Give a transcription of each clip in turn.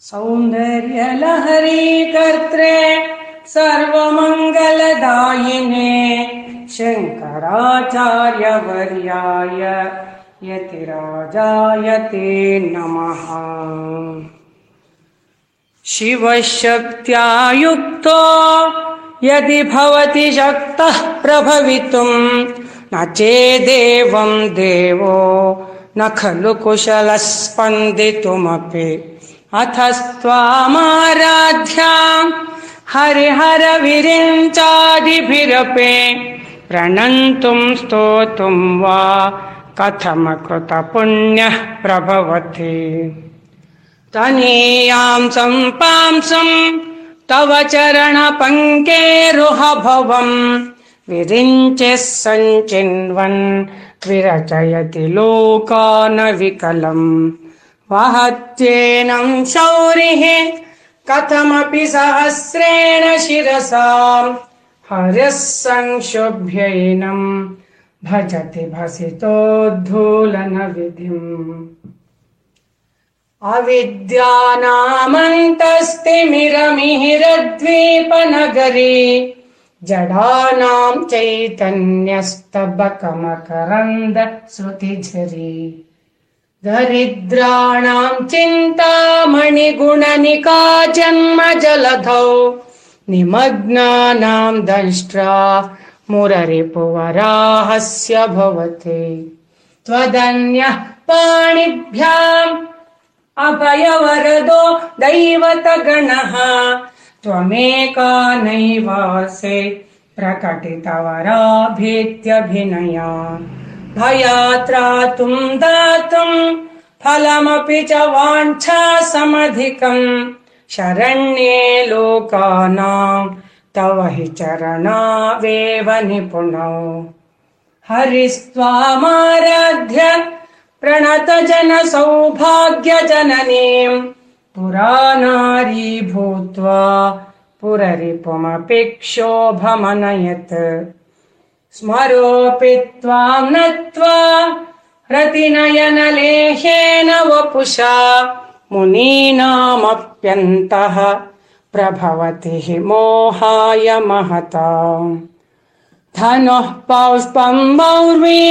सौन्दर्यलहरी कर्त्रे सर्वमङ्गलदायिने शङ्कराचार्यवर्याय यतिराजाय ते नमः। शिवशक्त्या युक्तो यदि भवति शक्तः प्रभवितुम् न चेदेवम् देवो, न खलु कुशलः स्पन्दितुमपि अथस्त्वामाराध्याम् हरिहरविरिञ्चादिभिरपे प्रणन्तुम् स्तोतुम् वा कथमकृतपुण्यः प्रभवति। तनीयाम् सम्पांसम् तव चरणपङ्केरुहभवम् विरिञ्चिः सञ्चिन्वन् विरचयति लोकानविकलम्। वहत्येनम् शौरिः कथमपि सहस्रेण शिरसाम् हरः संशुभ्यैनम् भजति भसितोद्धूलनविधिम् अविद्यानामन्तस्तिमिरमिहिरद्वीपनगरी जडानाम् चैतन्यस्तबकमकरन्द श्रुतिझरी दरिद्राणाम् चिन्तामणिगुणनिका जन्म जलधौ निमग्नानाम् दंष्ट्रा मुररिपुवराहस्य भवति। त्वदन्यः पाणिभ्याम् अभयवरदो दैवतगणः। त्वमेका नैवासे प्रकटितवराभीत्यभिनया। भयात्रातुम् दातुम् फलमपि च वाञ्छा समधिकम् शरण्ये लोकानाम् तव हि चरणावेव निपुणौ। हरिस्त्वामाराध्य प्रणतजन सौभाग्यजननीम् पुरानारी भूत्वा पुररिपुमपि क्षोभमनयत् स्मरोऽपि त्वाम् नत्वा रतिनयनलेहेन वपुषा मुनीनामप्यन्तः प्रभवति हि मोहाय महता। धनुः पौष्पम् मौर्वी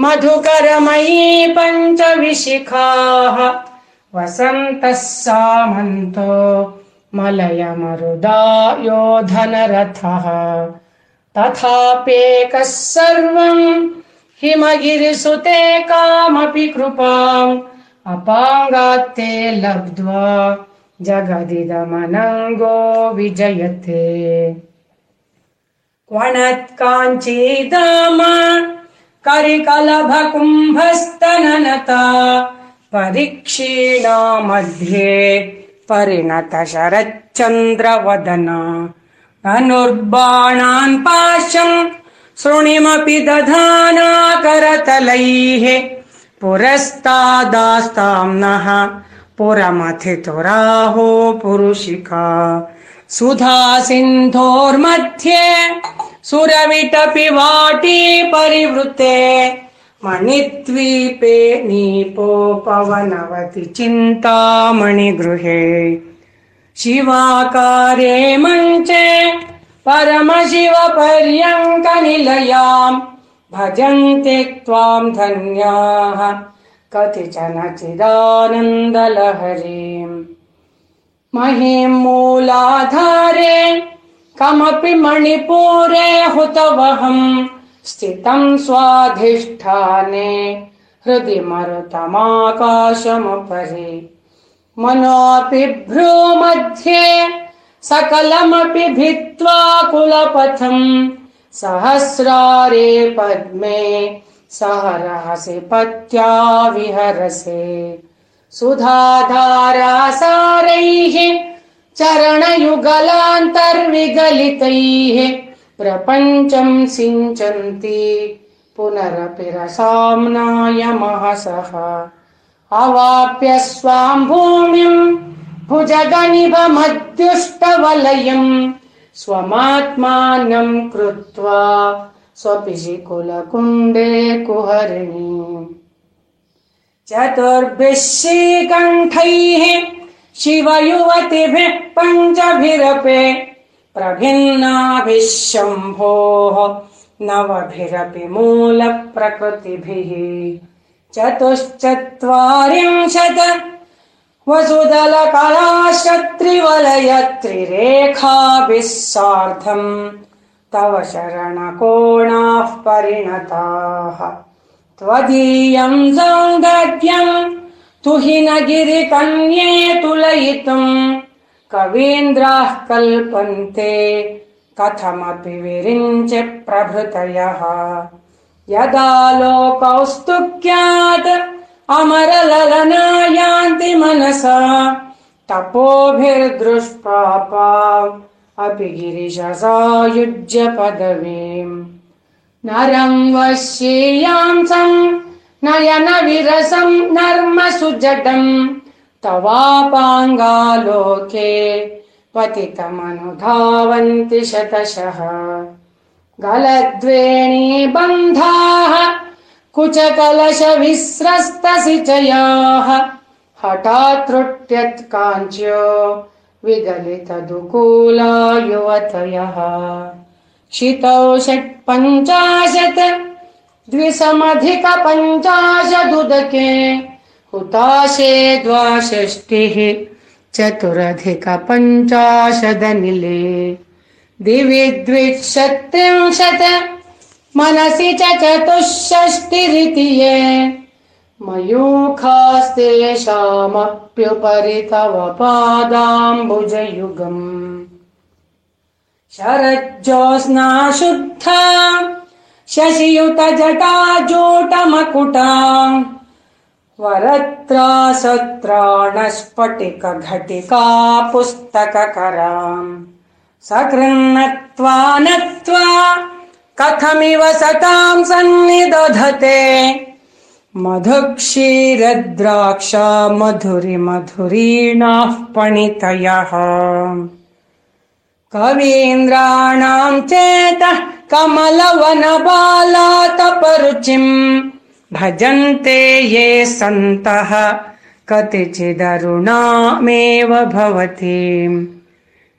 मधुकरमयी पञ्चविशिखाः। वसन्तः सामन्तो मलयमरुदा यो धनरथः तथाप्येकः सर्वम् हिमगिरिसुते कामपि कृपाम् अपाङ्गात्ते लब्ध्वा जगदिदमनङ्गो विजयते। क्वणत्काञ्चीदाम करिकलभकुम्भस्तननता परिक्षीणा मध्ये परिणत शरच्चन्द्रवदना धनुर्बाणान् पाशम् शृणिमपि दधाना करतलैः पुरस्तादास्ताम्नः पुरमथितुराहो पुरुषिका सुधा सिन्धोर्मध्ये सुरविटपि वाटी परिवृते मणिद्वीपे नीपोपवनवति चिन्तामणिगृहे शिवाकारे मञ्चे परमशिवपर्यङ्कनिलयाम् भजन्ति त्वाम् धन्याः कतिचन चिदानन्दलहरीम् महीम् मूलाधारे कमपि मणिपूरे हुतवहम् स्थितम् स्वाधिष्ठाने हृदि मरुतमाकाशमुपरि मनोऽपि भ्रूमध्ये सकलमपि भित्त्वा कुलपथम् सहस्रारे पद्मे सह रहसि पत्या विहरसे। सुधाधारासारैः चरणयुगलान्तर्विगलितैः प्रपञ्चम् सिञ्चन्ति पुनरपि रसाम्नाय महसः अवाप्य स्वाम् भूमिम् भुजगनिभमद्युष्टवलयम् स्वमात्मानम् कृत्वा स्वपिशि कुलकुण्डे कुहरिणी। चतुर्भिः श्रीकण्ठैः शिवयुवतिभिः पञ्चभिरपे प्रभिन्नाभिः शम्भोः नवभिरपि मूलप्रकृतिभिः। चतुश्चत्वारिंशत् वसुदलकलाशत्रिवलयत्रिरेखाभिः सार्धम् तव शरणकोणाः परिणताः। त्वदीयम् सौन्दर्यम् तुहिनगिरिकन्ये तुलयितुम् कवीन्द्राः कल्पन्ते कथमपि विरिञ्च प्रभृतयः। यदा लोकौस्तुक्यात् अमरललनायान्ति मनसा। तपोभिर्दृष्पापा अपि गिरिशसायुज्य पदवीम्। नरम् वश्येयांसम् नयन विरसम् नर्म सुजडम् तवापाङ्गालोके पतितमनुधावन्ति शतशः। गलद्वेणी बन्धाः कुचकलश विस्रस्तसिचयाः हठात् त्रुट्यत्काञ्च्यो विगलितदुकूला युवतयः शितौ षट् पञ्चाशत् द्विसमधिक पञ्चाशदुदके हुताशे द्वाषष्टिः चतुरधिक पञ्चाशदनिले दिवि द्विषत्रिंशत् मनसि च चतुष्षष्टिरिति ये मयूखास्तेषामप्युपरि तव पादाम्बुजयुगम् शरज्योत्स्ना शुद्धा शशियुत जटा जोटमकुटा वरत्रा पुस्तककराम् सकृन्नत्वा नत्वा कथमिव सताम् सन्निदधते। मधुक्षीरद्राक्षा मधुरि मधुरीणाः पणितयः। कवीन्द्राणाम् चेतः कमलवनबालातपरुचिम्। भजन्ते ये सन्तः कतिचिदरुणामेव भवति।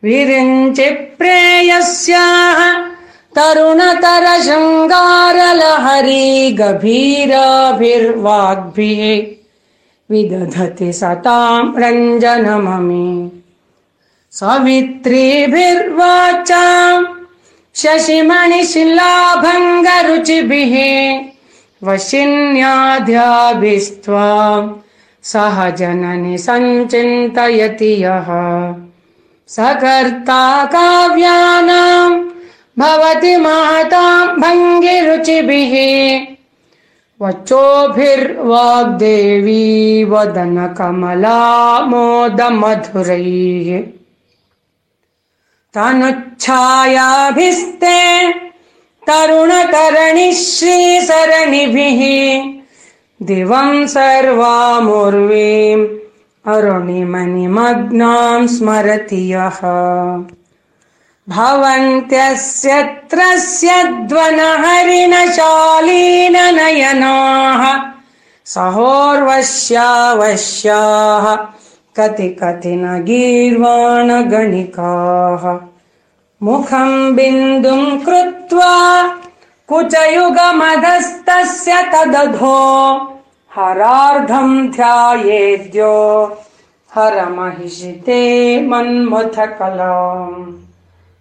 विरिञ्चि प्रेयस्याः तरुणतर शृङ्गारलहरी गभीराभिर्वाग्भिः। विदधति सताम् रञ्जनममि। सवित्रीभिर्वाचाम् शशिमणिशिलाभङ्गरुचिभिः वशिन्याद्याभिस्त्वाम् सह जननि सञ्चिन्तयति यः। सकर्ता काव्यानाम् भवति महताम् भङ्गिरुचिभिः। वचोभिर्वाग्देवी वदन कमला तनुच्छायाभिस्ते तरुणतरणि श्रीसरणिभिः दिवम् सर्वामुर्वीम् अरुणिमणिमग्नाम् स्मरति यः। भवन्त्यस्यत्रस्य द्वनहरिणशालीननयनाः सहोर्वश्यावश्याः कति कति न गीर्वाणगणिकाः मुखम् बिन्दुम् कृत्वा कुचयुगमधस्तस्य तदधो। हरार्धम् ध्यायेद्यो। हरमहिषिते मन्मथकलाम्।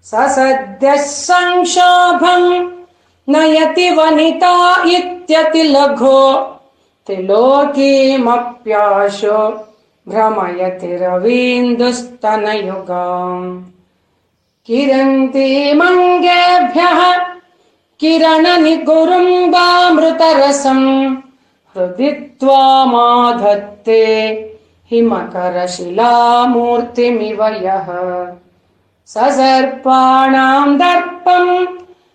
स सद्यः संक्षोभम् नयति वनिता इत्यतिलघो। त्रिलोकीमप्याशो भ्रमयति रवीन्दुस्तनयुगाम् किरन्तीमङ्गेभ्यः किरणनिगुरुम्बामृतरसम् हृदि त्वामाधत्ते हिमकरशिलामूर्तिमिव यः। ससर्पाणाम् दर्पम्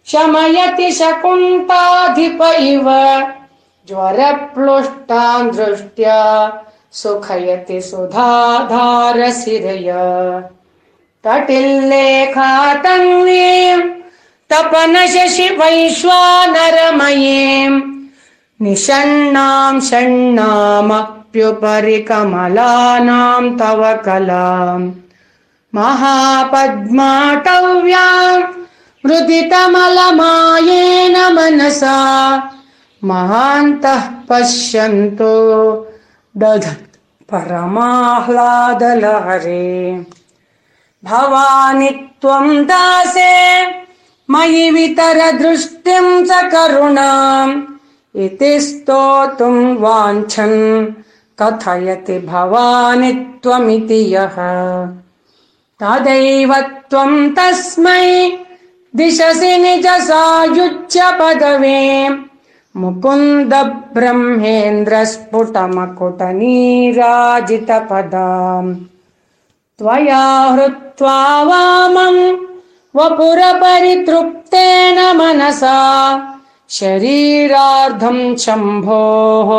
शमयति शकुन्ताधिप इव। ज्वरप्लुष्टाम् दृष्ट्या सुखयति सुधाधारसिरय तटिल्लेखा तन्वीम् तपनशशि वैश्वानरमयीम् निषण्णाम् षण्णामप्युपरि कमलानाम् तव कलाम् महापद्माटव्याम् मृदितमलमायेन मनसा। महान्तः पश्यन्तो दधत् परमाह्लादलहरे। भवानि त्वम् दासे मयि वितर दृष्टिम् च करुणाम्। इति स्तोतुम् वाञ्छन् कथयति भवानि त्वमिति यः। तदैव त्वम् तस्मै दिशसि निज सायुज्य पदवे मुकुन्द ब्रह्मेन्द्र स्फुटमकुटनीराजितपदाम् त्वया हृत्वा वामम् वपुरपरितृप्तेन मनसा। शरीरार्धम् शम्भोः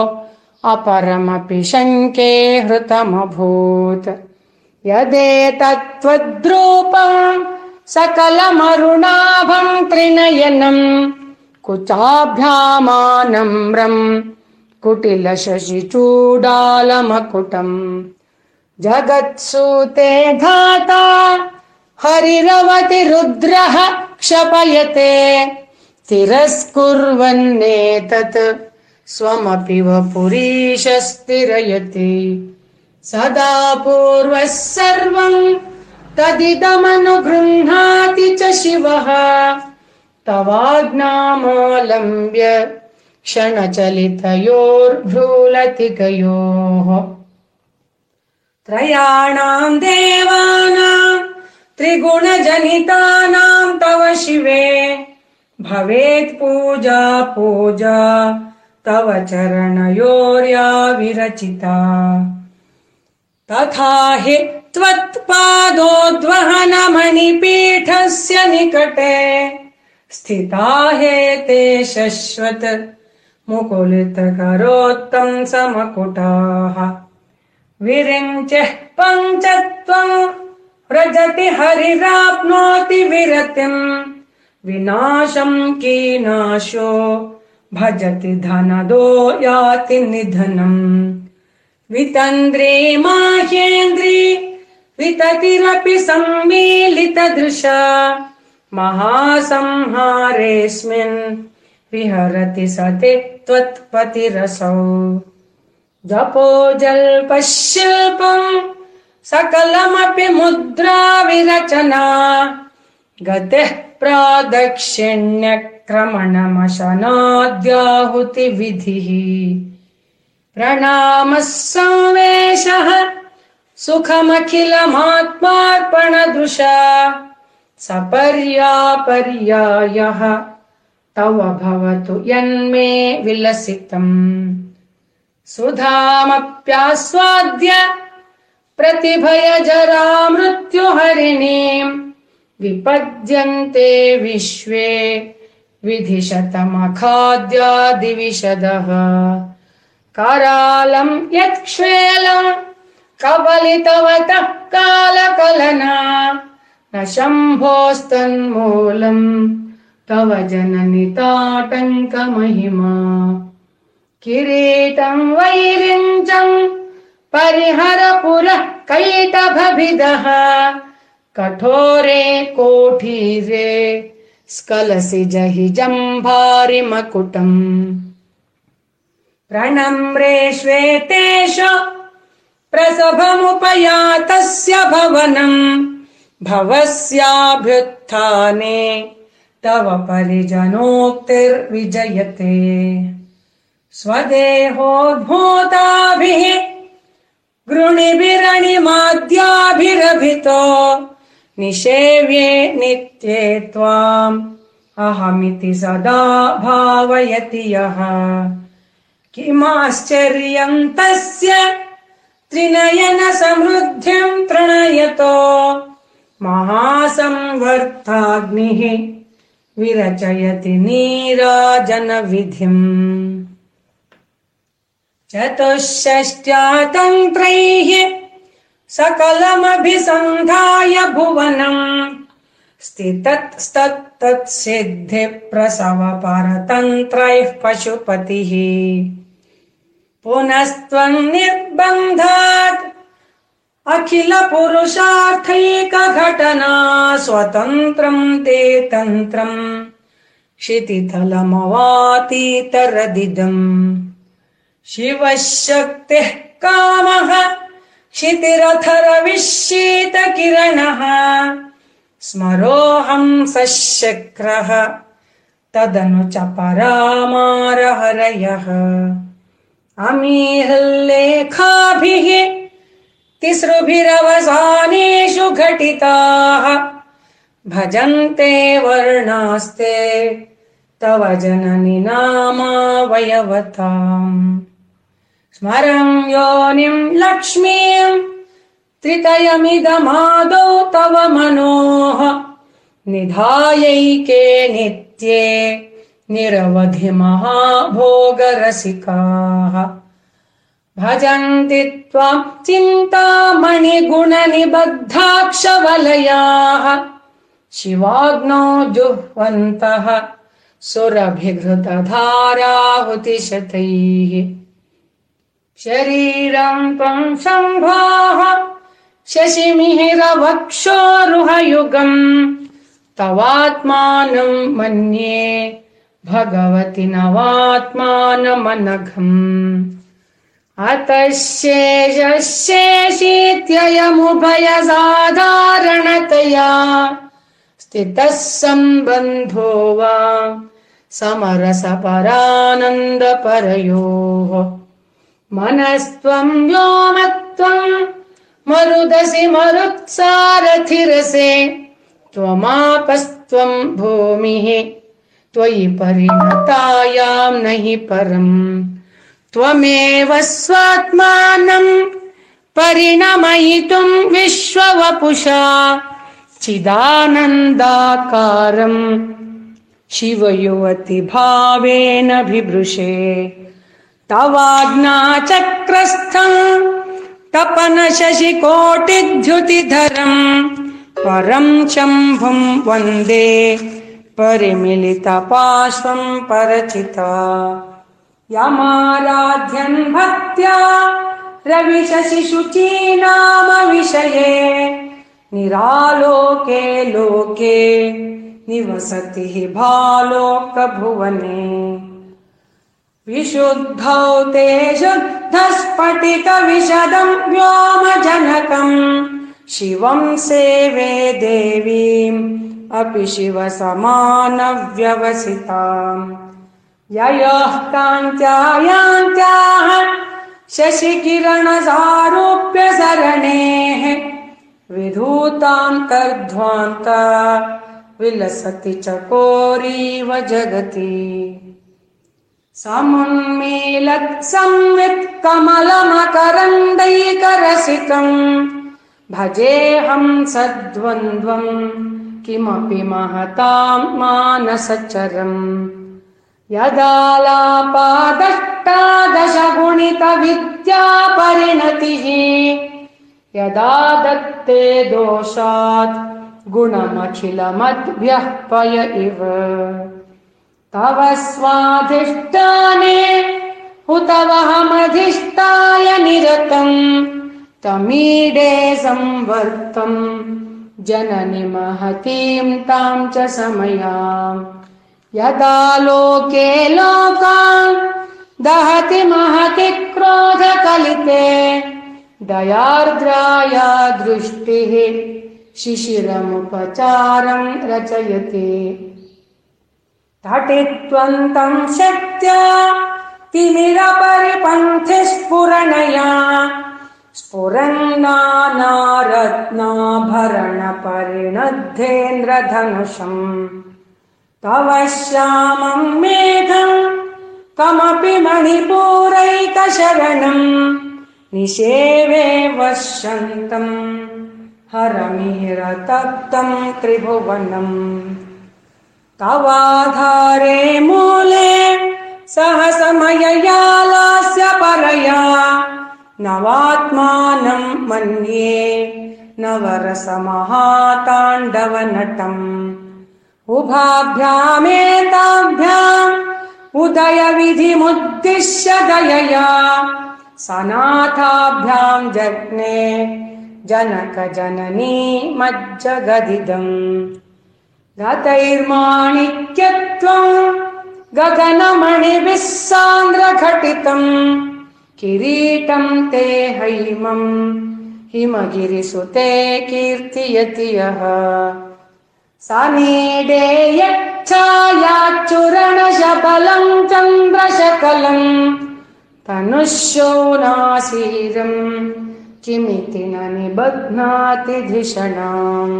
अपरमपि शङ्के हृतमभूत्। यदेतत्त्वद्रूपम् सकलमरुणाभम् त्रिनयनम् कुचाभ्यामानम्रम् कुटिलशशिचूडालमकुटम्। जगत्सूते धाता हरिरवति रुद्रः क्षपयते। तिरस्कुर्वन्नेतत् स्वमपि वपुरीशस्तिरयति। सदा पूर्वः सर्वम् तदिदमनुगृह्णाति च शिवः तवाज्ञामालम्ब्य क्षणचलितयोर्भ्रूलतिकयोः। त्रयाणाम् देवानाम् त्रिगुणजनितानाम् तव शिवे। भवेत् पूजा पूजा तव चरणयोर्या विरचिता तथा हि त्वत्पादोद्वहनमणिपीठस्य निकटे स्थिता हेते शश्वत मुकुलितकरोत्तम् समकुटाः। विरिञ्चः पञ्चत्वम् व्रजति हरिराप्नोति विरतिम्। विनाशम् कीनाशो भजति धनदो याति निधनम्। वितन्द्रे माह्येन्द्री विततिरपि सम्मीलितदृशा महासंहारेऽस्मिन् विहरति सति त्वत्पतिरसौ जपो जल्पशिल्पम् सकलमपि मुद्रा विरचना गतिः प्रादक्षिण्यक्रमणमशनाद्याहुतिविधिः। प्रणामः संवेशः सुखमखिलमात्मार्पणदृशा सपर्यापर्यायः। तव भवतु यन्मे विलसितम्। सुधामप्यास्वाद्य प्रतिभयजरा मृत्युहरिणीम्। विपद्यन्ते विश्वे विधिशतमखाद्यादिविशदः। करालम् यत्क्ष्वेलम् कबलितवतः कालकलना न शम्भोस्तन्मूलम् तव जननि ताटङ्कमहिमा किरीटम् वैरिञ्चम् परिहर पुरः कैटभभिदः कठोरे कोठीरे स्कलसि जहि जम्भारिमकुटम्। प्रणम्रे श्वेतेश प्रसभमुपयातस्य भवनम् भवस्याभ्युत्थाने तव परिजनोक्तिर्विजयते। स्वदेहोद्भूताभिः गृणिभिरणिमाद्याभिरभितो निषेव्ये नित्ये त्वाम् अहमिति सदा भावयति यः। किमाश्चर्यम् तस्य त्रिनयन समृद्ध्यम् तृणयतो महासंवर्ताग्निः विरचयति नीराजनविधिम्। चतुष्षष्ट्या तन्त्रैः सकलमभिसन्धाय भुवनम् स्थितस्तत्तत्सिद्धिप्रसव परतन्त्रैः पशुपतिः। पुनस्त्वम् निर्बन्धात् अखिल पुरुषार्थैकघटना स्वतन्त्रम् ते तन्त्रम् क्षितितलमवातीतरदिदम् शिवः शक्तिः कामः क्षितिरथरविश्येतकिरणः स्मरोऽहम् सशक्रः तदनु च परामारहरयः। अमीहल्लेखाभिः तिसृभिरवसानेषु घटिताः। भजन्ते वर्णास्ते तव जननि नामावयवताम्। स्मरम् योनिम् लक्ष्मीम् त्रितयमिदमादौ तव मनोः। निधायैके नित्ये निरवधि महाभोगरसिकाः भजन्ति त्वाम् चिन्तामणिगुणनिबद्धाक्षवलयाः। शिवाग्नौ जुह्वन्तः सुरभिघृतधाराहुतिशतैः। शरीरम् त्वम् शम्भाः शशिमिहिरवक्षोरुहयुगम्। तवात्मानम् मन्ये भगवति नवात्मानमनघम् अतः स्थितः सम्बन्धो वा समरसपरानन्दपरयोः। मनस्त्वम् व्योमत्वम् मरुदसि मरुत्सारथिरसे त्वमापस्त्वम् भूमिः त्वयि परिणतायाम् न हि परम् त्वमेव स्वात्मानम् परिणमयितुम् विश्ववपुषा चिदानन्दाकारम् शिवयुवति भावेन बिभृशे तवाज्ञाचक्रस्थम् तपन शशिकोटिद्युतिधरम् परम् शम्भुम् वन्दे परिमिलितपार्श्वम् परचिता यमाराध्यन् भक्त्या रविशशिशुचीनाम विषये निरालोके लोके निवसति हि भालोकभुवने। विशुद्धौ ते शुद्धस्फटिकविशदम् व्योमजनकम् शिवम् सेवे देवीम् अपि शिवसमानव्यवसिताम् ययोः कान्त्यायान्त्याः शशिकिरणसारूप्य सरणेः विधूतान्तर्ध्वान्ता विलसति चकोरीव जगति। समुन्मीलत् संवित् कमलमकरन्दैकरसिकम् भजेऽहम् सद्वन्द्वम् किमपि महताम् मानसचरम्। यदालापादष्टादशगुणितविद्यापरिणतिः। यदा दत्ते दोषात् गुणमखिलमद्भ्यः पय इव। तव स्वाधिष्ठाने हुतवहमधिष्ठाय निरतम् तमीडे संवर्तम् जननि महतीम् ताम् च समयाम् यदा लोके लोकान् दहति महति क्रोधकलिते दयार्द्राया दृष्टिः शिशिरमुपचारम् रचयति। तटित्वन्तम् शक्त्या तिमिरपरिपन्थि स्फुरणया स्फुरन्नानारत्नाभरणपरिणद्धेन्द्रधनुषम् तव श्यामम् मेघम् कमपि मणिपूरैकशरणम् निषेवे वश्यन्तम् हरमिहिरतप्तम् त्रिभुवनम् तवाधारे मूले सहसमयया लास्य परया नवात्मानम् मन्ये नवरसमहाताण्डवनटम् उभाभ्यामेताभ्याम् उदयविधिमुद्दिश्य दयया सनाथाभ्याम् जग्ने जनक जननी मज्जगदिदम् गतैर्माणिक्यत्वम् गगनमणिभिः सान्द्रघटितम् किरीटम् ते हैमम् हिमगिरिसुते कीर्तियति यः समीडे यच्छायाच्चुरणशबलम् चन्द्रशकलम् तनुशोनासीरम् किमिति न निबध्नाति धिषणाम्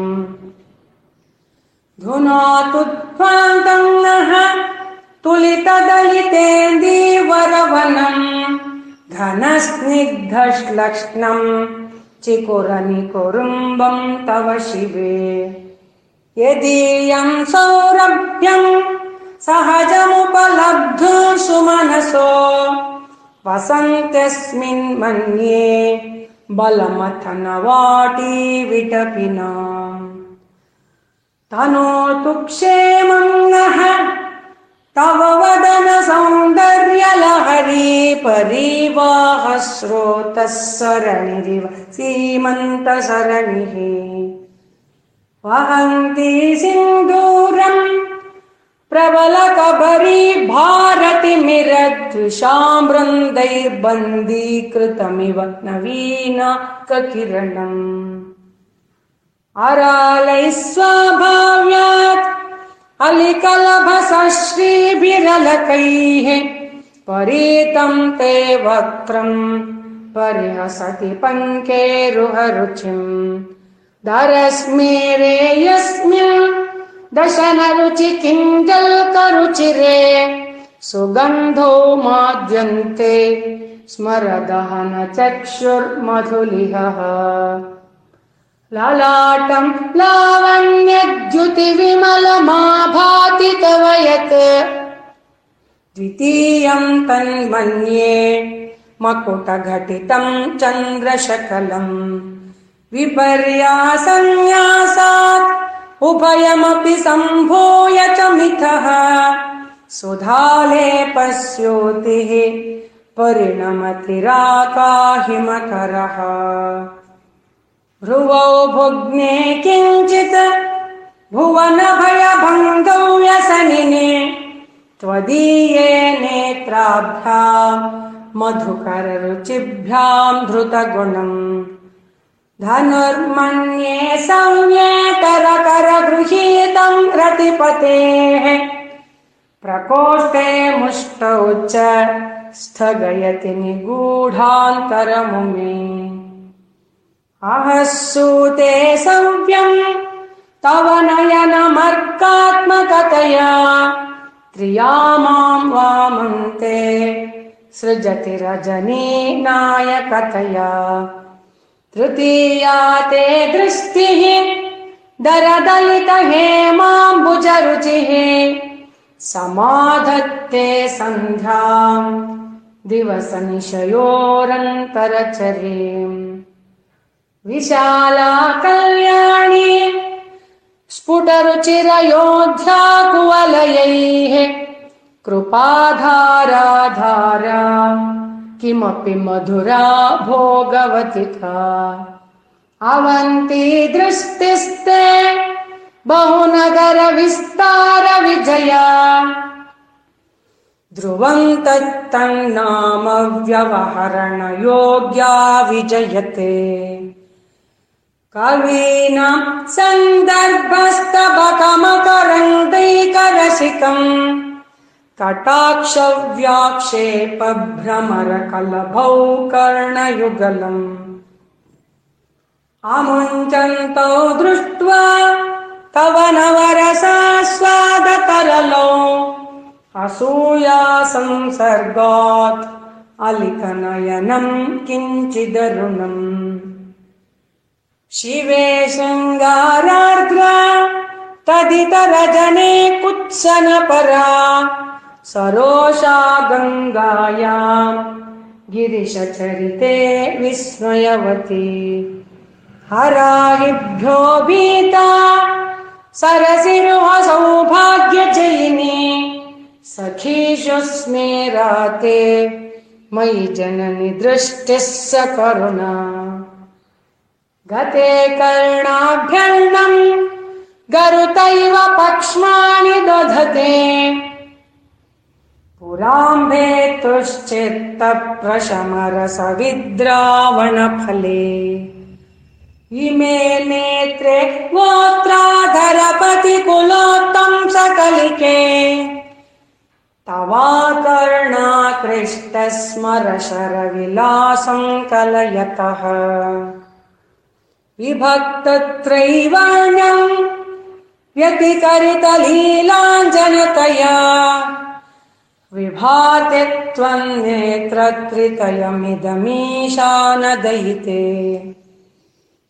धुनातुध्वान्तम् नः तुलितदलितेन्दीवरवनम् घनस्निग्धश्लक्ष्णम् चिकुरनिकुरुम्बम् तव शिवे यदीयम् सौरभ्यम् सहजमुपलब्धु सुमनसो वसन्त्यस्मिन् मन्ये बलमथनवाटी विटपिनाम् तनोतु क्षेमम् नः तव वदन सौन्दर्यलहरी परिवाह स्रोतः सरणिरिव। सीमन्तसरणिः वहन्ति सिन्दूरम् प्रबलकबरी भारतिमिरद्विषाम् वृन्दैर्बन्दीकृतमिव नवीना ककिरणम्। अरालैः स्वाभाव्यात् अलिकलभसश्रीभिरलकैः परीतम् ते वक्त्रम् परिहसति पङ्केरुहरुचिम् दरस्मेरे यस्मिन् दशनरुचि किञ्जल्करुचिरे सुगन्धो माद्यन्ते स्मरदहन चक्षुर्मधुलिहः ललाटम् यत् द्वितीयम् तन्मन्ये मकुटघटितम् चन्द्रशकलम् विपर्यासन्न्यासात् उभयमपि सम्भूय च मिथः। सुधालेपस्योतिः परिणमतिराकाहिमकरः। भ्रुवौ भुग्ने किञ्चित् भुवनभयभङ्गौ व्यसनिने त्वदीये नेत्राभ्याम् मधुकररुचिभ्याम् धृतगुणम् धनुर्मन्ये संज्ञेतरकरगृहीतम् रतिपतेः। प्रकोष्ठे मुष्टौ च स्थगयति निगूढान्तरमुमे अहः सूते सव्यम् तव नयनमर्कात्मकतया। त्रियामाम् वामन्ते सृजति रजनी नायकतया तृतीया ते दृष्टिः दरदलित हेमाम्बुजरुचिः समाधत्ते सन्ध्याम् दिवसनिशयोरन्तरचरीम् विशाला कल्याणी स्फुटरुचिरयोध्या कुवलयैः कृपाधाराधारा किमपि मधुरा भोगवति का अवन्ती दृष्टिस्ते बहुनगरविस्तार विजया ध्रुवम् तत्तन्नाम व्यवहरणयोग्या विजयते कवीनाम् सन्दर्भस्तबकमकरन्दैकरसिकम् कटाक्षव्याक्षेपभ्रमरकलभौ कर्णयुगलम् अमुञ्चन्तौ दृष्ट्वा तव नवरसास्वादतरलौ। असूया संसर्गात् अलिकनयनम् किञ्चिदरुणम्। शिवे शृङ्गारार्द्रा तदितरजने कुत्सनपरा सरोषा गङ्गायाम् गिरिशचरिते विस्मयवती। हराहिभ्यो भीता सरसिरुहसौभाग्यजयिनी सखीषु स्मेराते मयि जननि दृष्टिः स करुणा। गते कर्णाभ्यन्नम् गरुतैव पक्ष्माणि दधते। पुराम्भेतुश्चित्तप्रशमरसविद्रावणफले। इमे नेत्रे गोत्राधरपतिकुलोत्तम् सकलिके। तवाकर्णाकृष्टस्मरशरविलासम् कलयतः विभक्तत्रैवर्ण्यम् व्यतिकरितलीलाञ्जनतया विभाति त्वन्नेत्रत्रितयमिदमीशानदयिते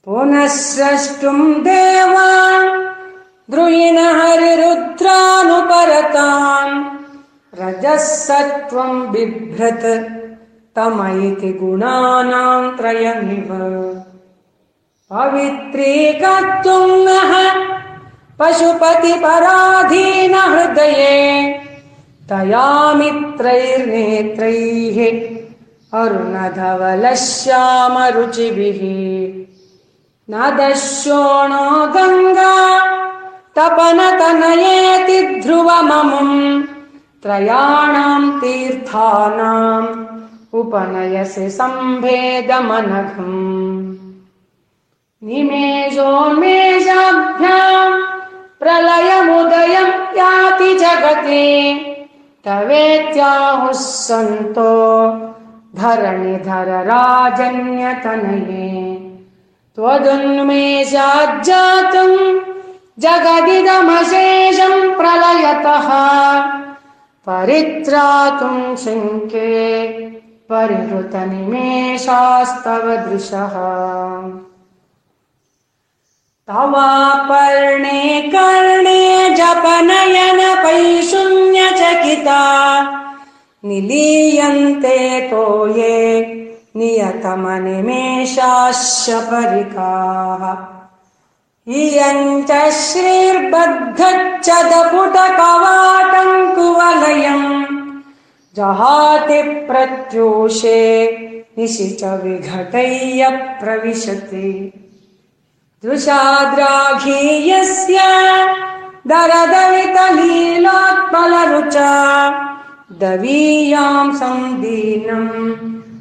पुनः स्रष्टुम् देवा द्रुयिण हरिरुद्रानुपरताम् रजः सत्त्वम् बिभ्रत् तम इति गुणानाम् त्रयमिव पवित्रीकर्तुम् नः पशुपतिपराधीनहृदये। तया मित्रैर्नेत्रैः अरुणधवलश्यामरुचिभिः न दस्योणो गङ्गा तपनतनयेति ध्रुवममुम् त्रयाणाम् तीर्थानाम् उपनयसि सम्भेदमनघम् निमेषोन्मेषाभ्याम् प्रलयमुदयम् याति जगति तवेत्याहुः सन्तो धरणिधर राजन्यतनये त्वदुन्मेषाज्जातम् जगदिदमशेषम् प्रलयतः। परित्रातुम् शङ्के परिहृतनिमेषास्तव दृशः। तवापर्णे कर्णे जपनयन पैशून्यचकिता निलीयन्ते तो ये नियतमनिमेषाश्च परिकाः इयम् च श्रीर्बद्धच्छदपुटकवाटङ्कुवलयम्। जहाति प्रत्यूषे निशि च विघटय्य प्रविशति दृशाद्राघीयस्य दरदलितलीलोत्पलरुचा दवीयाम् सन्दीनम्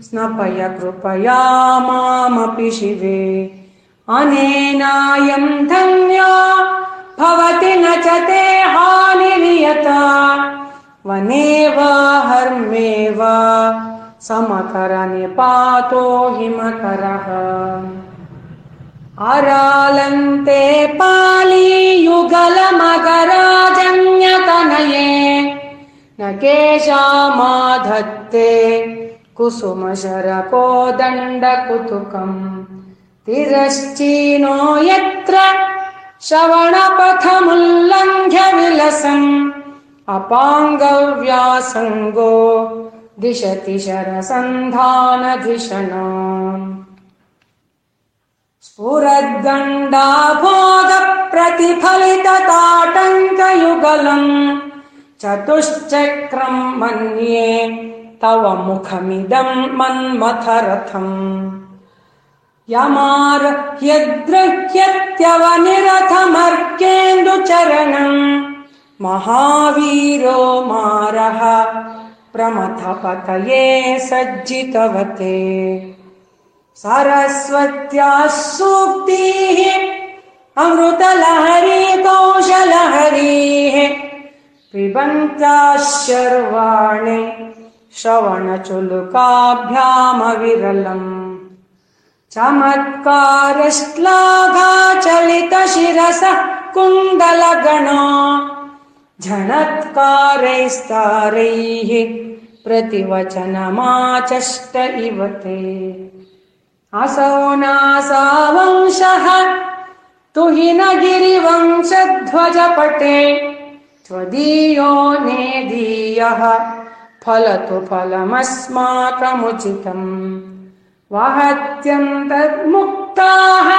स्नपय कृपया मामपि शिवे। अनेनायम् धन्यो भवति न च ते हानिनियता वने वा हर्मे वा समकरनिपातो हिमकरः अरालन्ते पालीयुगलमगराजन्यतनये। न केशामाधत्ते कुसुमशरकोदण्डकुतुकम्। तिरश्चीनो यत्र श्रवणपथमुल्लङ्घ्य विलसन् अपाङ्गव्यासङ्गो दिशति शरसन्धानधिषणाम् स्फुरद्गण्डाभोगप्रतिफलितताटङ्कयुगलम् चतुश्चक्रम् मन्ये तव मुखमिदम् मन्मथरथम्। यमार यद्गृह्यत्यवनिरथमर्केन्दुचरणम् महावीरो मारः प्रमथपतये सज्जितवते सरस्वत्याः सूक्तिः अमृतलहरी कौशलहरीः पिबन्त्याः शर्वाणि श्रवणचुलुकाभ्यामविरलम्। चमत्कारश्लाघाचलितशिरसः कुण्डलगणा झणत्कारैस्तारैः प्रतिवचनमाचष्ट इव ते असौ नासावंशः तुहिनगिरिवंशध्वजपटे त्वदीयो नेदीयः फलतु फलमस्माकमुचितम्। वहत्यन्तर्मुक्ताः।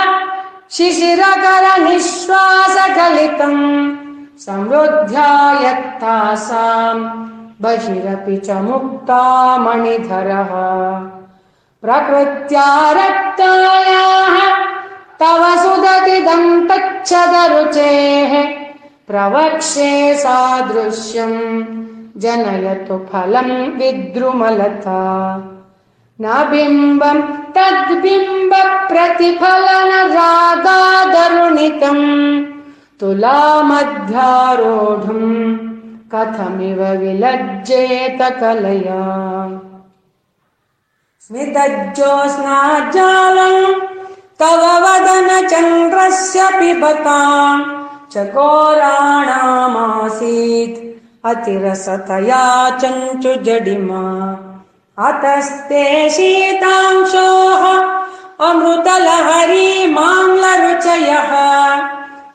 शिशिरकरनिःश्वासकलितम् समृद्ध्या यत्तासाम्। बहिरपि च मुक्ता मणिधरः प्रकृत्या रक्तायाः तव सुदतिदम् तच्छदरुचेः प्रवक्ष्ये सादृश्यम् जनयतु फलम् विद्रुमलता। न बिम्बम् तद्बिम्ब प्रतिफलन रागादरुणितम् तुलामध्यारोढुम् कथमिव विलज्जेत कलया स्मितज्योत्स्नाजालम् तव वदन चन्द्रस्य पिबता चकोराणामासीत् अतिरसतया चञ्चु जडिमा अतस्ते शीतांशोः अमृतलहरी माम्लरुचयः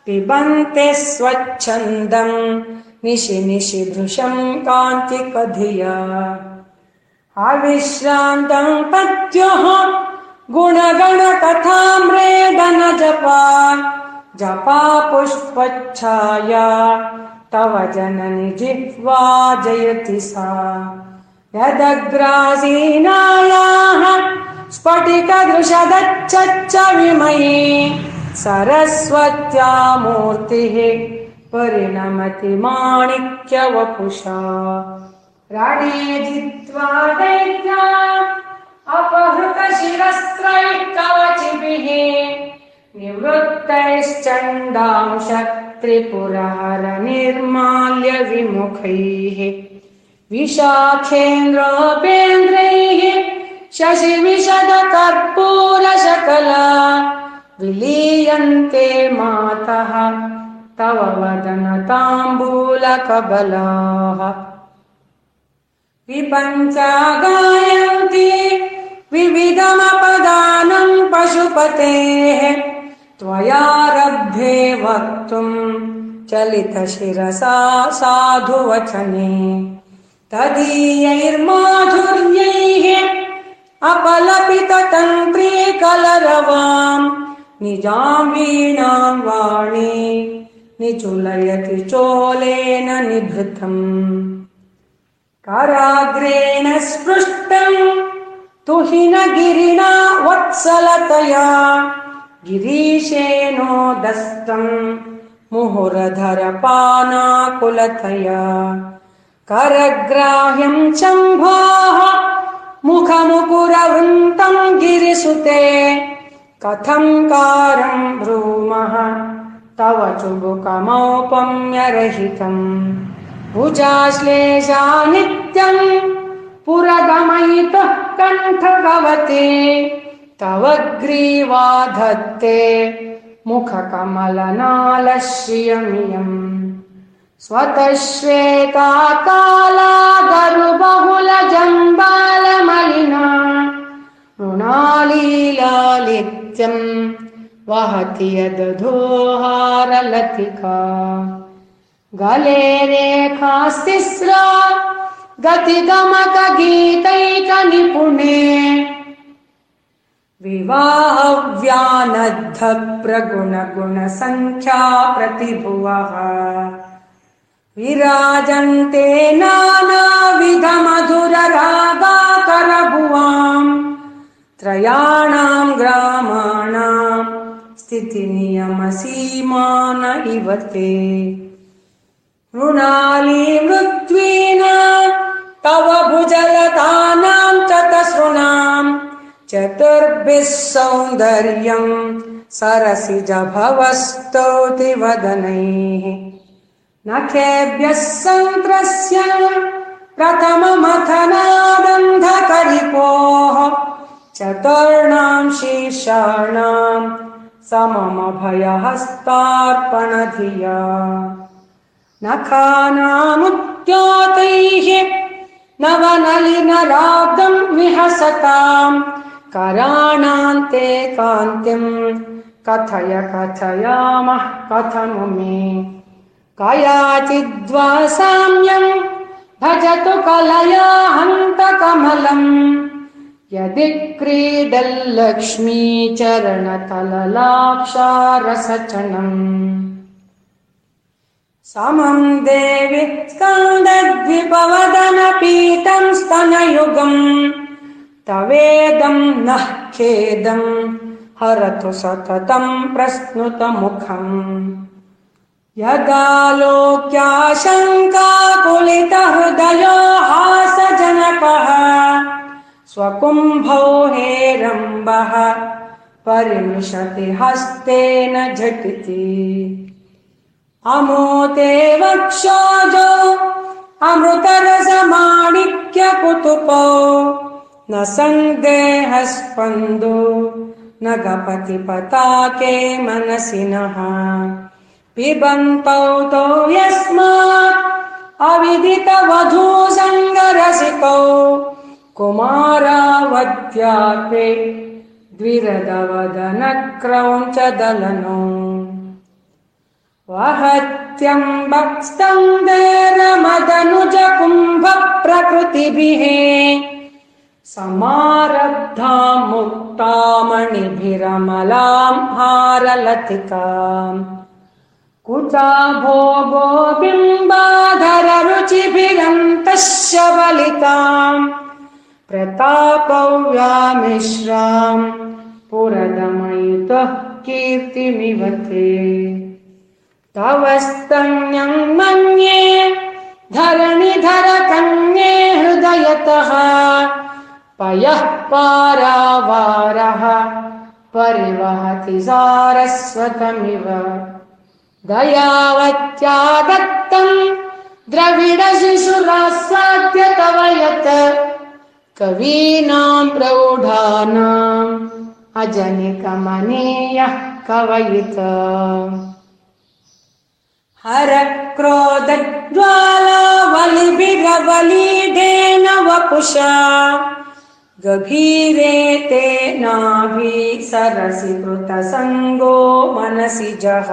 पिबन्ते स्वच्छन्दम् निशि निशि भृशम् कान्तिकधिया अविश्रान्तम् पत्युः गुणगण जपा जपा पुष्पच्छाया तव जननि जिह्वा जयति सा। यदग्रासीनायाः स्फटिकदृशदच्च विमयी सरस्वत्या मूर्तिः परिणमति माणिक्यवपुषा जित्वा दैत्या अपहृतशिरस्त्रैः कवचिभिः निवृत्तैश्चण्डांश त्रिपुरहर निर्माल्य विमुखैः विशाखेन्द्रोपेन्द्रैः कर्पूरशकला विलीयन्ते मातः तव वदनताम्बूलकबलाः विपञ्चा गायन्ति विविधमपदानम् पशुपतेः त्वयारब्धे वक्तुम् चलितशिरसा साधुवचने तदीयैर्माधुर्यैः अपलपिततन्त्री कलरवाम् निजाम् वीणाम् वाणी निचुलयति चोलेन निभृतम् कराग्रेण स्पृष्टम् तुहिन गिरिणा वत्सलतया गिरीशेनोदस्तम् मुहुरधरपानाकुलतया करग्राह्यम् शम्भाः मुखमुकुरवृन्तम् गिरिसुते कथम् कारम् ब्रूमः तव चुबुकमौपम्यरहितम् भुजाश्लेषा नित्यम् पुरगमयितः कण्ठगवते तव ग्रीवा धत्ते मुखकमलनालश्रियमियम्। स्वतः श्वेता काला गरुबहुलजम्बालमलिना मृणालीलालित्यम् वहति यदधोहारलतिका गले रेखास्तिस्रा गतिगमकगीतैकनिपुणे विवाहव्यानद्ध प्रगुणगुणसङ्ख्या प्रतिभुवः। विराजन्ते नानाविधमधुररागाकरभुवाम् त्रयाणाम् ग्रामाणाम् स्थितिनियमसीमान इव ते। मृणाली मृत्वीना तव भुजलतानाम् च तसृणाम् चतुर्भिः सौन्दर्यम् वदनैः नखेभ्यः सन्त्रस्य प्रथममथनादन्धकरिपोः चतुर्णाम् शीर्षाणाम् सममभयहस्तार्पणधिया नखानामुद्योतैः नवनलिनराब्दम् विहसताम् कराणान्ते कान्तिम् कथय कथयामः कथमु मे कयाचिद्वा साम्यम् भजतु कलया हन्तकमलम् यदि यदिक्रीडल्लक्ष्मीचरणतललाक्षारसचनम् समम् देवि स्कन्दद्विपवदनपीतम् स्तनयुगम् तवेदम् नः खेदम् हरतु सततम् प्रस्नुतमुखम् यदालोक्याशङ्काकुलितहृदयो हासजनकः स्वकुम्भौ हेरम्बः परिमिषति हस्तेन झटिति अमोते वक्षोजो अमृतरसमाणिक्यकुतुपो न सन्देहस्पन्दो न गपतिपताके मनसि नः पिबन्तौ तौ यस्मात् अविदितवधूसङ्गरसिकौ कुमारावत्यापे द्विरदवदनक्रौञ्चदलनो वहत्यम्बक्स्तङ्गेरमदनुजकुम्भप्रकृतिभिः समारब्धा मुक्तामणिभिरमलाम् हारलतिकाम् कुचाभो गोबिम्बाधररुचिभिरन्तः शबलिताम् प्रतापव्यामिश्राम्। पुरदमयितः कीर्तिमिवते तव स्तन्यम् मन्ये धरणिधर कन्ये हृदयतः पयः पारावारः परिवहति सारस्वतमिव। दयावत्या दत्तम् द्रविडशिशुरास्वाद्य तव यत् कवीनाम् प्रौढानाम् अजनिकमनीयः कवयित हर क्रोधज्वालावलिभिरवलीढेन वपुषा गभीरे ते नाभि सरसि कृतसङ्गो मनसि जः।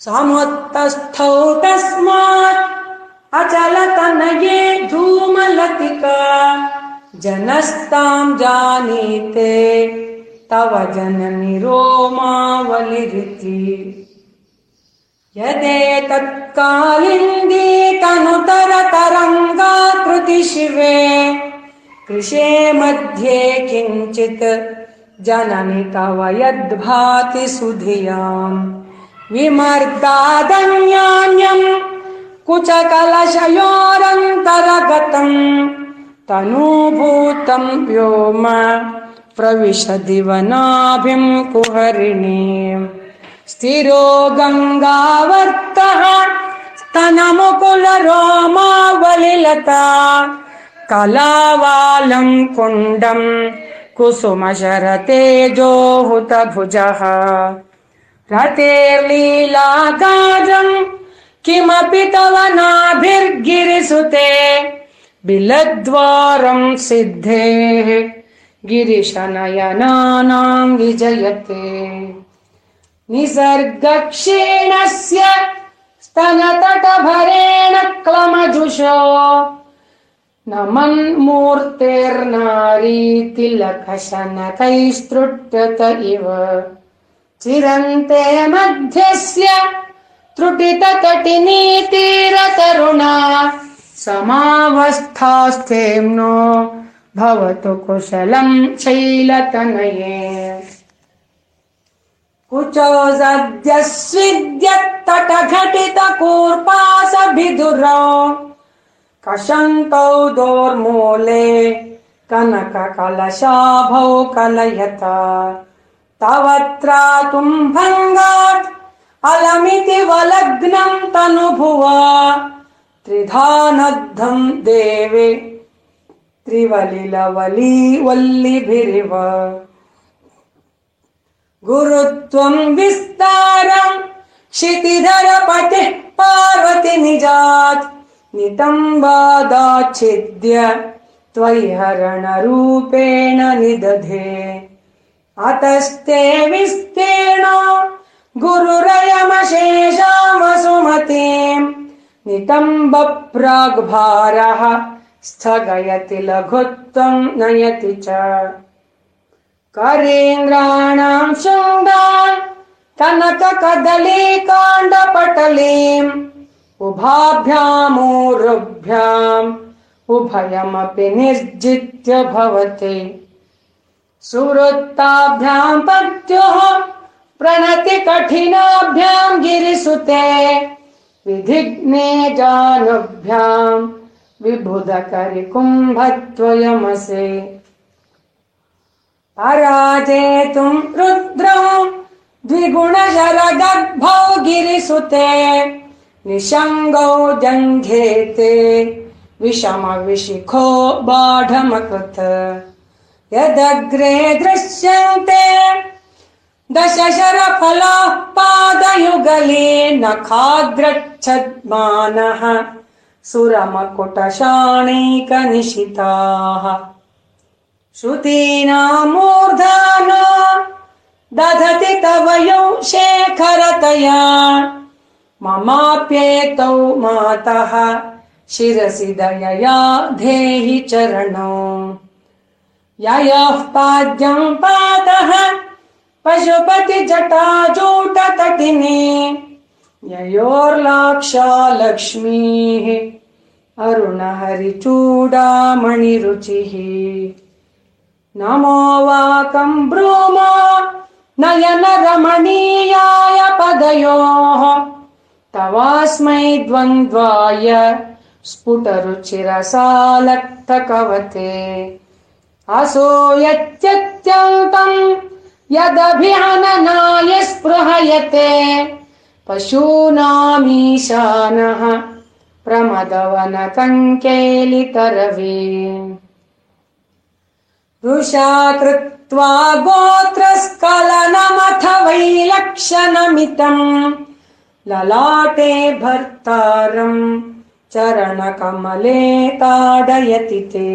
समुत्तस्थौ तस्मात् अचलतनये धूमलतिका। जनस्ताम् जानीते तव जननि रोमावलिरिति यदेतत्कालिन्दी तनुतरतरङ्गाकृति शिवे कृशे मध्ये किञ्चित् जननि तव यद्भाति सुधियाम्। विमर्दादन्यान्यम् कुचकलशयोरन्तरगतम् तनूभूतम् व्योम प्रविशदिवनाभिम् कुहरिणीम् स्थिरो गङ्गावर्तः स्तनमुकुलरोमावलिलता कलावालम् कुण्डम् कुसुमशरतेजोहुतभुजः। रतेर्लीलागाजम् किमपि तव नाभिर्गिरिसुते बिलद्वारम् सिद्धेः गिरिशनयनानाम् विजयते निसर्गक्षीणस्य स्तनतटभरेण क्लमजुषो। न मन्मूर्तेर्नारीतिलकशनकैस्तृट्यत इव। चिरन्ते मध्यस्य त्रुटितकटिनीतीरतरुणा समावस्थास्थेम्नो भवतु कुशलम् शैलतनये कुचो सद्यस्विद्यत्तटघटितकूर्पासभिदुरौ कशन्तौ दोर्मूले कनककलशाभौ कलयता। तव त्रातुम् भङ्गात् अलमिति वलग्नम् तनुभुवा। त्रिधानद्धम् देवे त्रिवलिलवली वल्लिभिरिव गुरुत्वम् विस्तारम् क्षितिधरपतिः पार्वति निजात्। नितम्बादाच्छिद्य त्वयि हरणरूपेण निदधे। अतस्ते विस्तीर्णो गुरुरयमशेषामसुमतीम् नितम्बप्राग्भारः स्थगयति लघुत्वम् नयति च करेन्द्राणां शुण्डान् कनककदले काण्डपटलीम् उभाभ्यामूरुभ्याम् उभयमपि निर्जित्य भवति। सुवृत्ताभ्यां पत्युः प्रणति कठिनाभ्यां गिरिसुते। विधिग्ने जानुभ्यां विबुधकरि कुम्भत्वयमसे पराजेतुम् रुद्रम् द्विगुणशरगर्भौ गिरिसुते निशङ्गौ जङ्घेते विषमविशिखो बाढमकृत। यदग्रे दृश्यन्ते दशशरफलाः पादयुगले नखाद्रच्छद्मानः सुरमकुटशाणैकनिशिताः श्रुतीनामूर्धान दधति तव यौ शेखरतया। ममाप्येतौ मातः शिरसि दयया धेहि चरणौ। ययः पाद्यम् पादः पशुपति जटाजूटतटिने ययोर्लाक्षा लक्ष्मीः अरुणहरिचूडामणिरुचिः नमो वाकम् ब्रूमो नयनरमणीयाय पदयोः। तवास्मै द्वन्द्वाय स्फुटरुचिरसालक्तकवते असूयत्यत्यन्तम् यदभिहननाय स्पृहयते। पशूनामीशानः प्रमदवनकङ्केलितरवे रुषा कृत्वा गोत्रस्खलनमथ वैलक्षणमितम् ललाटे भर्तारम् चरणकमले ताडयति ते।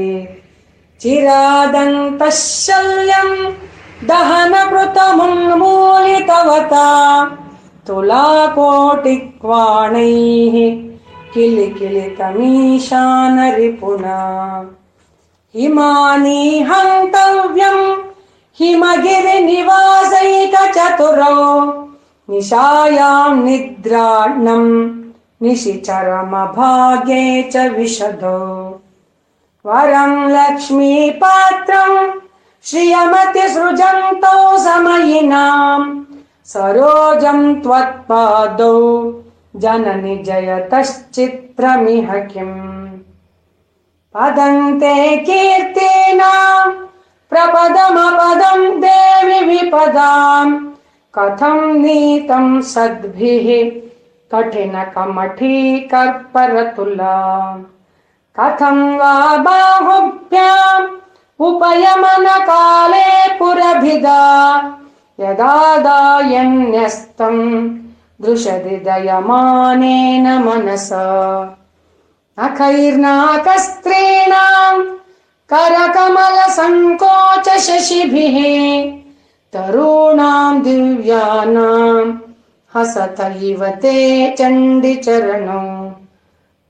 चिरादन्तः शल्यम् दहनकृतमुन्मूलितवता। तुलाकोटिक्वाणैः किलिकिलितमीशानरिपुना हिमानी हन्तव्यम्। हिमगिरिनिवासैकचतुरौ। निशायाम् निद्राणम्। निशिचरमभागे च विशदौ। वरम् लक्ष्मीपात्रम् श्रियमतिसृजन्तौ समयिनाम्। सरोजम् त्वत्पादौ। जननि जयतश्चित्रमिह किम् पदन्ते कीर्तीनाम् प्रपदमपदम् देवि विपदाम् कथम् नीतम् सद्भिः कठिनकमठी कर्परतुला कथम् वा बाहुभ्याम् उपयमनकाले पुरभिदा। यदा दायन्यस्तम् दृशदि दयमानेन मनसा अखैर्नाकस्त्रीणाम् करकमलसङ्कोच शशिभिः तरूणाम् दिव्यानाम् हसत इव ते चण्डिचरणौ।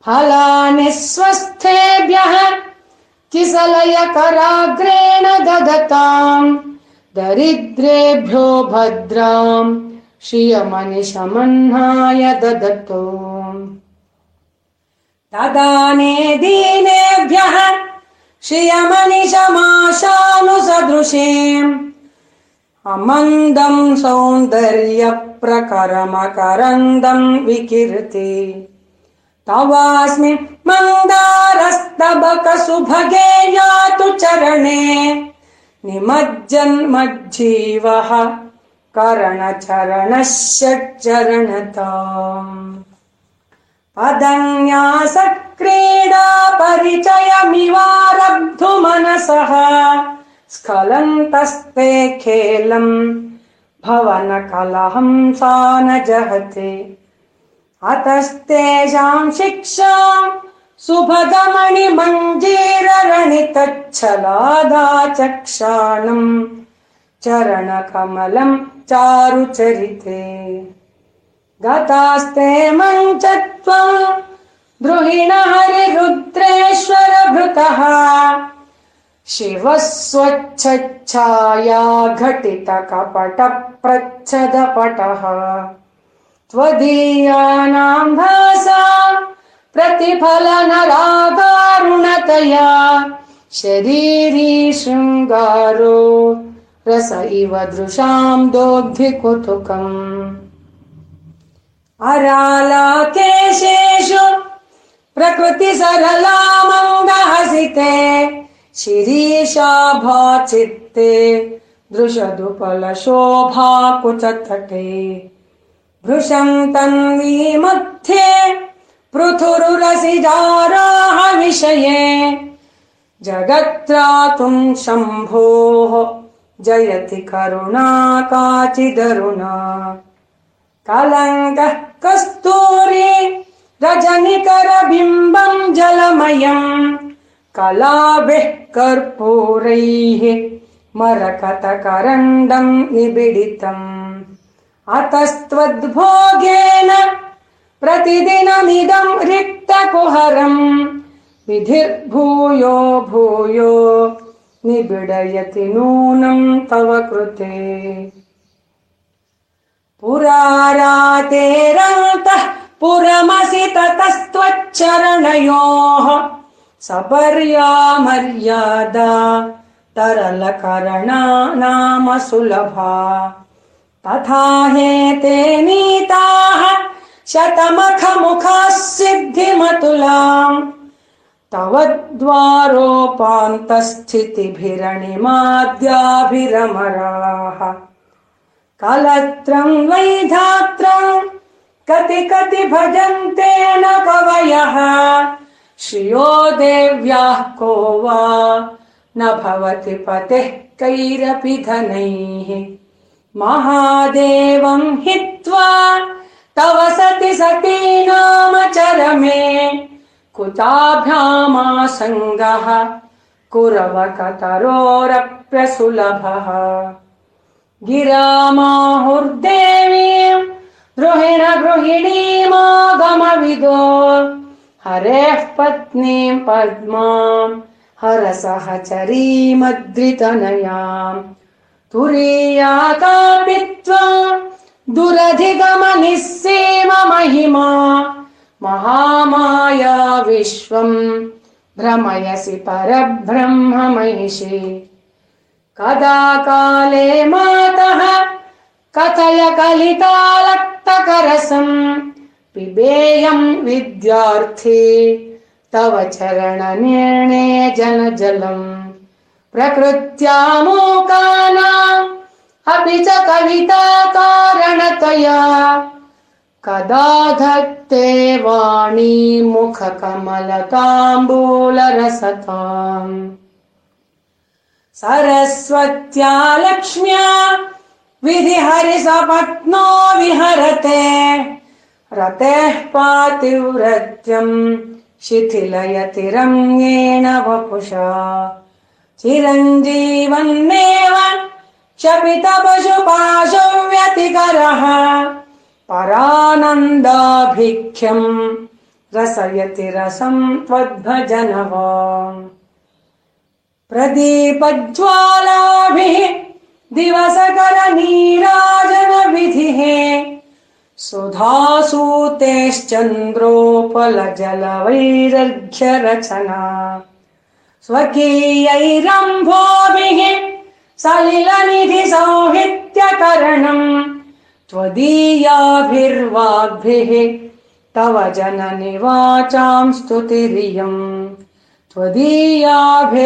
फलानि स्वस्थेभ्यः किसलयकराग्रेण ददताम् दरिद्रेभ्यो भद्राम् श्रियमनिशमह्नाय ददतो ददाने दीनेभ्यः श्रियमनिशमाशानुसदृशीम्। अमन्दम् सौन्दर्यप्रकरमकरन्दम् विकीर्ति। तवास्मि मन्दारस्तबकसुभगे यातु चरणे। निमज्जन्मज्जीवः करणचरणश्चरणताम् पदन्यासक्रीडा परिचयमिवारब्धु मनसः स्खलन्तस्ते खेलम् भवनकलहंसा न जहते अतस्तेषाम् शिक्षाम् सुभगमणिमञ्जीररणितच्छलादाचक्षाणम् चरणकमलम् चारुचरिते गतास्ते मञ्चत्वम् द्रुहिण हरिरुद्रेश्वर भृत ततः शिवः स्वच्छच्छाया घटितकपटप्रच्छदपटः त्वदीयानाम् भासा प्रतिफलनरागारुणतया। शरीरी शृङ्गारो रस इव दृशाम् दोग्धिकुतुकम् अरालाकेशेषु प्रकृतिसरलामङ्गहसिते शिरीशाभाचित्ते दृशदुपलशोभाकुचतटे भृशम् तन्वी मध्ये पृथुरुरसिजाराः विषये जगत्रातुम् शम्भोः जयति करुणा काचिदरुणा कलङ्कः कस्तूरी रजनिकरबिम्बम् जलमयम् कलाभिः कर्पूरैः मरकतकरण्डम् निबिडितम्। अतस्त्वद्भोगेन प्रतिदिनमिदम् रिक्तकुहरम् विधिर्भूयो भूयो निबिडयति नूनम् तव कृते पुरारातेरन्तः पुरमसि ततस्त्वच्चरणयोः सपर्या मर्यादा तरलकरणा नाम सुलभा तथा हेते नीताः शतमखमुखाः सिद्धिमतुलाम्। तव द्वारोपान्तस्थितिभिरणिमाद्याभिरमराः कलत्रम् वैधात्रम् कति कति भजन्ते न कवयः। श्रियो देव्याः को वा? न भवति पतिः कैरपि धनैः। महादेवम् हित्वा तव सति सती नाम चरमे। कुताभ्यामासङ्गः कुरवकतरोरप्यसुलभः गिरामाहुर्देवीम् द्रुहिण गृहिणीमागमविदो। हरेः पत्नीम् पद्माम् हरसहचरीमद्रितनयाम् तुरीया कापि त्वाम् दुरधिगमनिस्सीम महिमा महामाया विश्वम् भ्रमयसि परब्रह्म महिषि कदा काले मातः कथय कलितालक्तकरसम् पिबेयम् विद्यार्थी तव चरणनिर्णे जन जलम् प्रकृत्या मूकानाम् अपि च कविता कारणतया कदा धत्ते वाणी मुखकमलताम्बूलरसताम् सरस्वत्या लक्ष्म्या विधिहरिसपत्नो विहरते। रतेः पातिव्रत्यम् शिथिलयति रम्येण वपुषा। चिरञ्जीवन्नेव क्षपितपशुपाशो व्यतिकरः परानन्दाभिख्यम् रसयति रसम् त्वद्भजनवाम् प्रदीपज्वालाभिः दिवसकरनीराजनविधिः सुधासूतेश्चन्द्रोपलजलवैरर्घ्यरचना स्वकीयैरम्भोभिः सलिलनिधि सौहित्यकरणम् त्वदीयाभिर्वाग्भिः तव जननि वाचाम् स्तुतिरियम् त्वदीयाभिर्वाग्भिः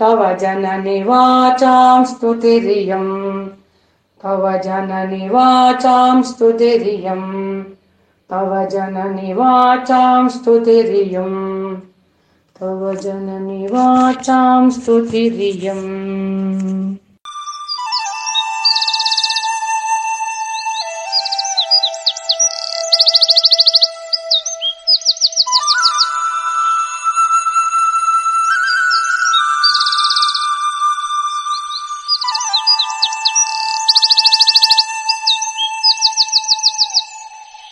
तव जननि वाचाम् स्तुतिरियम्। तव जननि वाचाम् स्तुतिरियम्। तव जननि वाचाम् स्तुतिरियम्। तव जननि वाचाम् स्तुतिरियम्